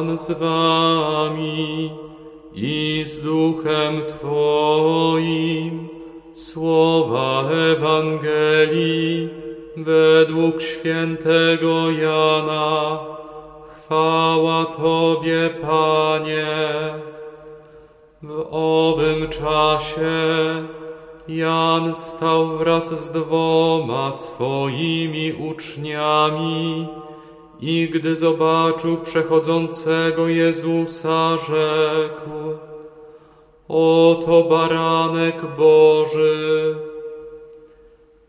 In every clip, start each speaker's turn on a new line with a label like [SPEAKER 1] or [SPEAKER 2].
[SPEAKER 1] Pan z wami i z duchem Twoim. Słowa Ewangelii według świętego Jana. Chwała Tobie, Panie. W owym czasie Jan stał wraz z dwoma swoimi uczniami i gdy zobaczył przechodzącego Jezusa, rzekł: Oto baranek Boży.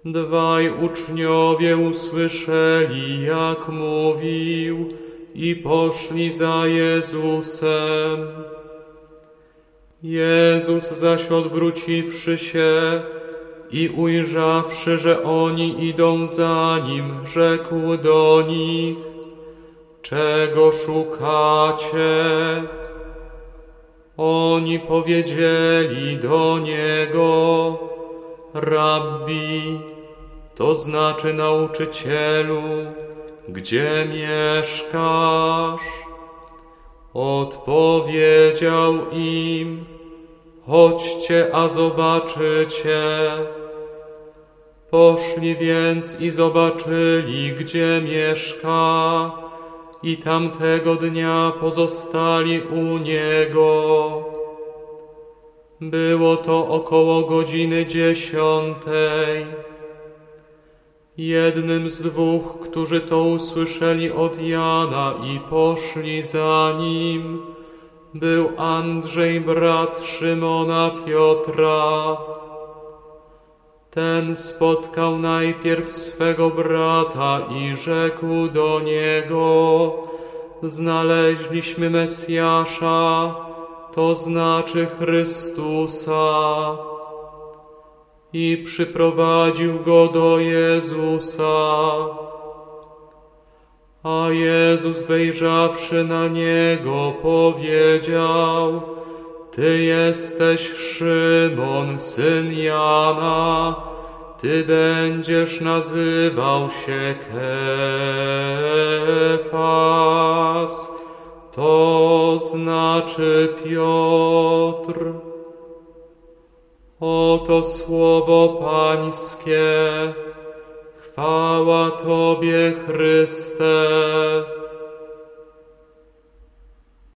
[SPEAKER 1] Dwaj uczniowie usłyszeli, jak mówił, i poszli za Jezusem. Jezus zaś odwróciwszy się i ujrzawszy, że oni idą za Nim, rzekł do nich, czego szukacie? Oni powiedzieli do Niego, Rabbi, to znaczy nauczycielu, gdzie mieszkasz? Odpowiedział im, chodźcie, a zobaczycie. Poszli więc i zobaczyli, gdzie mieszka, i tamtego dnia pozostali u niego. Było to około godziny dziesiątej. Jednym z dwóch, którzy to usłyszeli od Jana i poszli za nim, był Andrzej, brat Szymona Piotra. Ten spotkał najpierw swego brata i rzekł do niego: Znaleźliśmy Mesjasza, to znaczy Chrystusa i przyprowadził go do Jezusa. A Jezus wejrzawszy na niego powiedział, Ty jesteś Szymon, syn Jana, Ty będziesz nazywał się Kefas, to znaczy Piotr. Oto słowo Pańskie. Chwała Tobie, Chryste.